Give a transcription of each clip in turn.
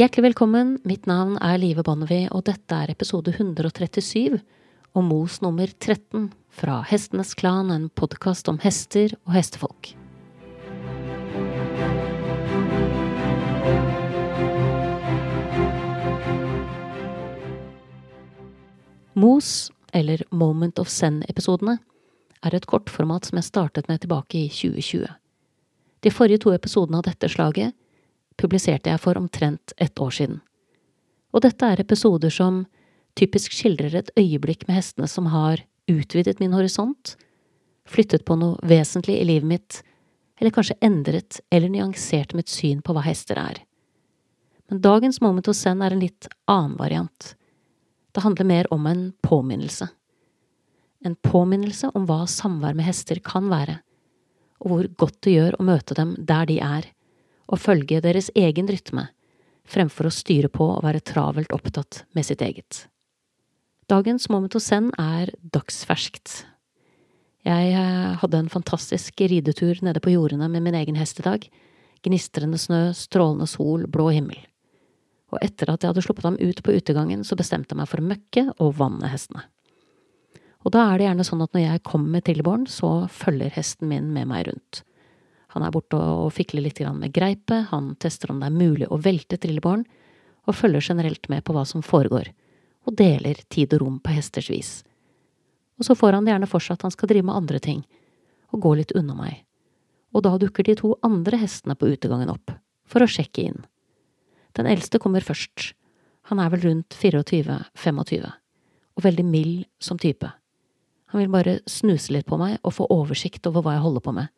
Hjertelig velkommen, mitt navn er Live Bonnevie, og dette er episode 137 og Mos nummer 13 fra Hestenes Klan, en podkast om hester og hestefolk. Mos, eller Moment of Zen-episodene, er et kortformat som jeg startet med tilbake i 2020. De forrige to episodene av dette slaget publiserte jeg for omtrent ett år siden. Og dette er episoder som typisk skildrer et øyeblikk med hestene som har utvidet min horisont, flyttet på noe vesentlig i livet mitt, eller kanskje endret eller nyansert mitt syn på hva hester er. Men dagens Moment hos Zen er en litt annen variant. Det handler mer om en påminnelse. En påminnelse om hva samvær med hester kan være, og hvor godt det gjør å møte dem der de er, og følge deres egen rytme, fremfor å styre på og være travelt opptatt med sitt eget. Dagens Moment hos Zen er dagsferskt. Jeg eh, hadde en fantastisk ridetur nede på jordene med min egen hest i dag. Gnistrende snø, strålende sol, blå himmel og etter at jeg hadde sluppet ham ut på utegangen, så bestemte jeg meg for å møkke og vanne hestene. Og da er det gjerne sånn at når jeg kommer med trillebåren, så følger hesten min med meg rundt. Han er borte og fikler litt med greipet, han tester om det er mulig å velte trillebåren, og følger generelt med på hva som foregår, og deler tid og rom på hesters vis. Og så får han gjerne for seg at han skal drive med andre ting, og gå litt unna meg. Og da dukker de to andre hestene på utegangen opp, for å sjekke inn. Den eldste kommer først. Han er vel rundt 24–25, og veldig mild som type. Han vil bare snuse litt på meg og få oversikt over hva jeg holder på med.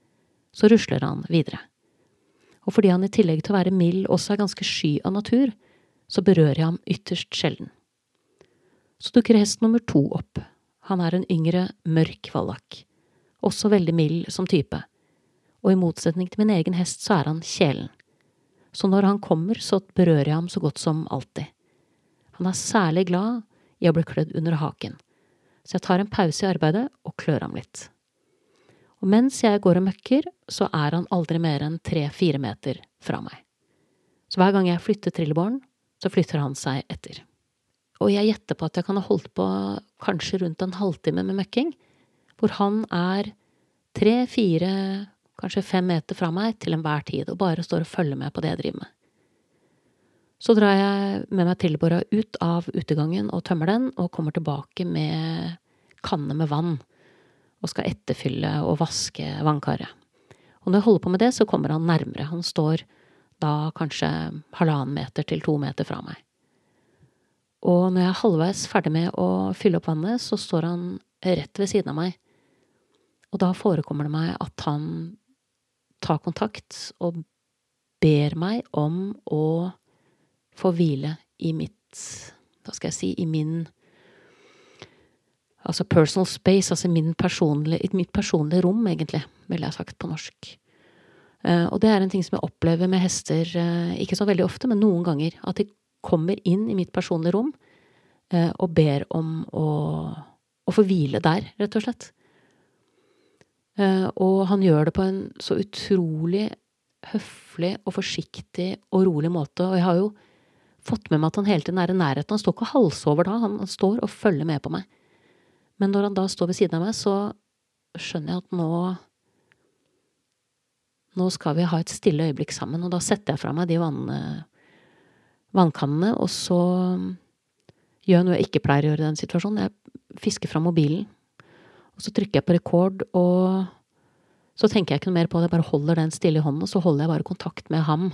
Så rusler han videre. Og fordi han i tillegg til å være mild også er ganske sky av natur, så berører jeg ham ytterst sjelden. Så dukker hest nummer to opp. Han er en yngre, mørk vallak. Også veldig mild som type. Og i motsetning til min egen hest så er han kjelen så når han kommer, så berører jeg ham så godt som alltid. Han er særlig glad i å bli klødd under haken, så jeg tar en pause i arbeidet og klør ham litt. Og mens jeg går og møkker, så er han aldri mer enn tre–fire meter fra meg. Så hver gang jeg flytter trillebåren, så flytter han seg etter. Og jeg gjetter på at jeg kan ha holdt på kanskje rundt en halvtime med møkking, hvor han er tre–fire kanskje fem meter fra meg til enhver tid, og bare står og følger med på det jeg driver med. Så drar jeg med meg trillebåra ut av utegangen og tømmer den, og kommer tilbake med kanne med vann, og skal etterfylle og vaske vannkaret. Og når jeg holder på med det, så kommer han nærmere. Han står da kanskje halvannen meter til to meter fra meg. Og når jeg er halvveis ferdig med å fylle opp vannet, så står han rett ved siden av meg. Og da forekommer det meg at han tar kontakt og ber meg om å få hvile i mitt Hva skal jeg si I min Altså personal space, altså personlige, mitt personlige rom, egentlig, ville jeg sagt på norsk. Uh, og det er en ting som jeg opplever med hester, uh, ikke så veldig ofte, men noen ganger. At de kommer inn i mitt personlige rom uh, og ber om å, å få hvile der, rett og slett. Eh, og han gjør det på en så utrolig høflig og forsiktig og rolig måte, og jeg har jo fått med meg at han hele tiden er i nærheten. Han står ikke halsover da, han, han står og følger med på meg. Men når han da står ved siden av meg, så skjønner jeg at nå Nå skal vi ha et stille øyeblikk sammen, og da setter jeg fra meg de vann, vannkannene, og så gjør jeg noe jeg ikke pleier å gjøre i den situasjonen. Jeg fisker fra mobilen og så trykker jeg på rekord, og så tenker jeg ikke noe mer på det, jeg bare holder den stille i hånden, og så holder jeg bare kontakt med ham.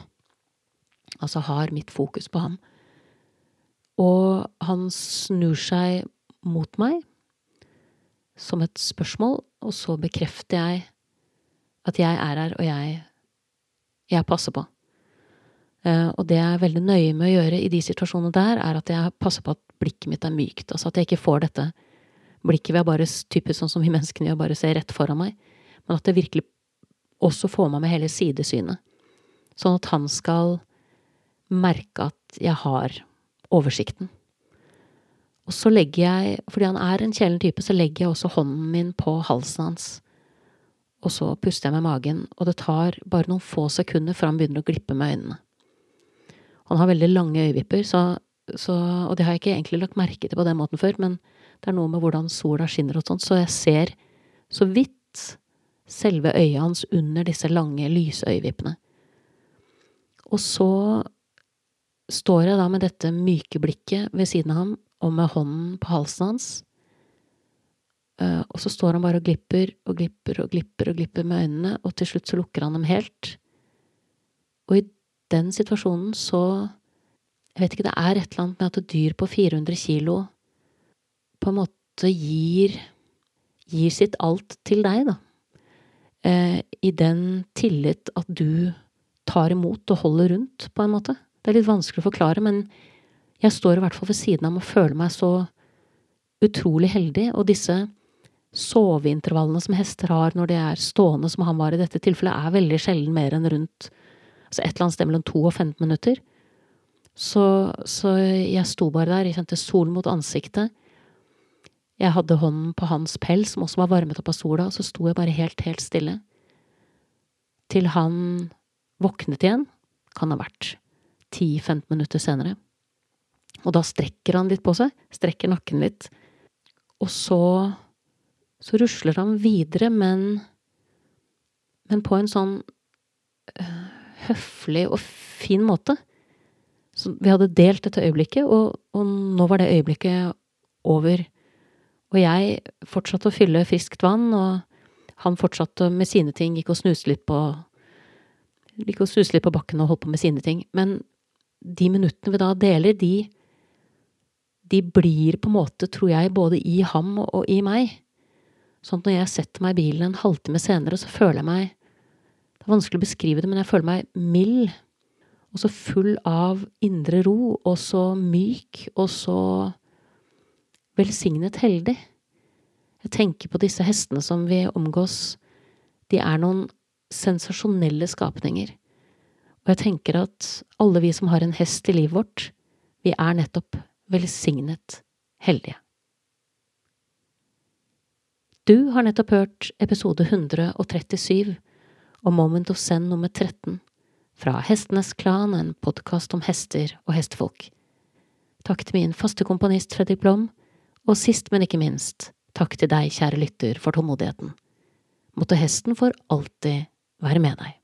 Altså har mitt fokus på ham. Og han snur seg mot meg som et spørsmål, og så bekrefter jeg at jeg er her, og jeg, jeg passer på. Uh, og det jeg er veldig nøye med å gjøre i de situasjonene der, er at jeg passer på at blikket mitt er mykt, altså at jeg ikke får dette blikket ved bare, typisk sånn som vi menneskene gjør, bare se rett foran meg, men at det virkelig også får meg med hele sidesynet. Sånn at han skal merke at jeg har oversikten. Og så legger jeg, fordi han er en kjælen type, så legger jeg også hånden min på halsen hans. Og så puster jeg med magen, og det tar bare noen få sekunder før han begynner å glippe med øynene. Han har veldig lange øyevipper, så, så, og det har jeg ikke egentlig lagt merke til på den måten før, men det er noe med hvordan sola skinner og sånn, så jeg ser så vidt selve øyet hans under disse lange lysøyevippene. Og så står jeg da med dette myke blikket ved siden av ham og med hånden på halsen hans. Uh, og så står han bare og glipper og glipper og glipper og glipper med øynene, og til slutt så lukker han dem helt. Og i den situasjonen så Jeg vet ikke, det er et eller annet med at et dyr på 400 kilo på en måte gir gir sitt alt til deg, da. Uh, I den tillit at du tar imot og holder rundt, på en måte. Det er litt vanskelig å forklare, men jeg står i hvert fall ved siden av og føler meg så utrolig heldig, og disse soveintervallene som hester har når de er stående, som han var i dette tilfellet, er veldig sjelden mer enn rundt altså et eller annet sted mellom to og 15 minutter. Så, så jeg sto bare der, jeg kjente solen mot ansiktet. Jeg hadde hånden på hans pels, som også var varmet opp av sola, og så sto jeg bare helt, helt stille. Til han våknet igjen, kan ha vært 10-15 minutter senere. Og da strekker han litt på seg, strekker nakken litt. Og så så rusler han videre, men men på en sånn øh, høflig og fin måte. Så vi hadde delt dette øyeblikket, og, og, nå var det øyeblikket over. Og jeg fortsatte å fylle friskt vann, og han fortsatte med sine ting, gikk og snuste litt på Gikk og snuste litt på bakken og holdt på med sine ting. Men de minuttene vi da deler, de de blir på en måte, tror jeg, både i ham og i meg. Sånn at når jeg setter meg i bilen en halvtime senere, så føler jeg meg Det er vanskelig å beskrive det, men jeg føler meg mild. Og så full av indre ro, og så myk, og så velsignet heldig. Jeg tenker på disse hestene som vi omgås. De er noen sensasjonelle skapninger. Og jeg tenker at alle vi som har en hest i livet vårt, vi er nettopp velsignet heldige. Du har nettopp hørt episode 137 og Moment of Zen nummer 13 fra Hestenes Klan, en podkast om hester og hestefolk. Takk til min faste komponist Fredrik Blom, og sist, men ikke minst, takk til deg, kjære lytter, for tålmodigheten. Måtte hesten for alltid være med deg.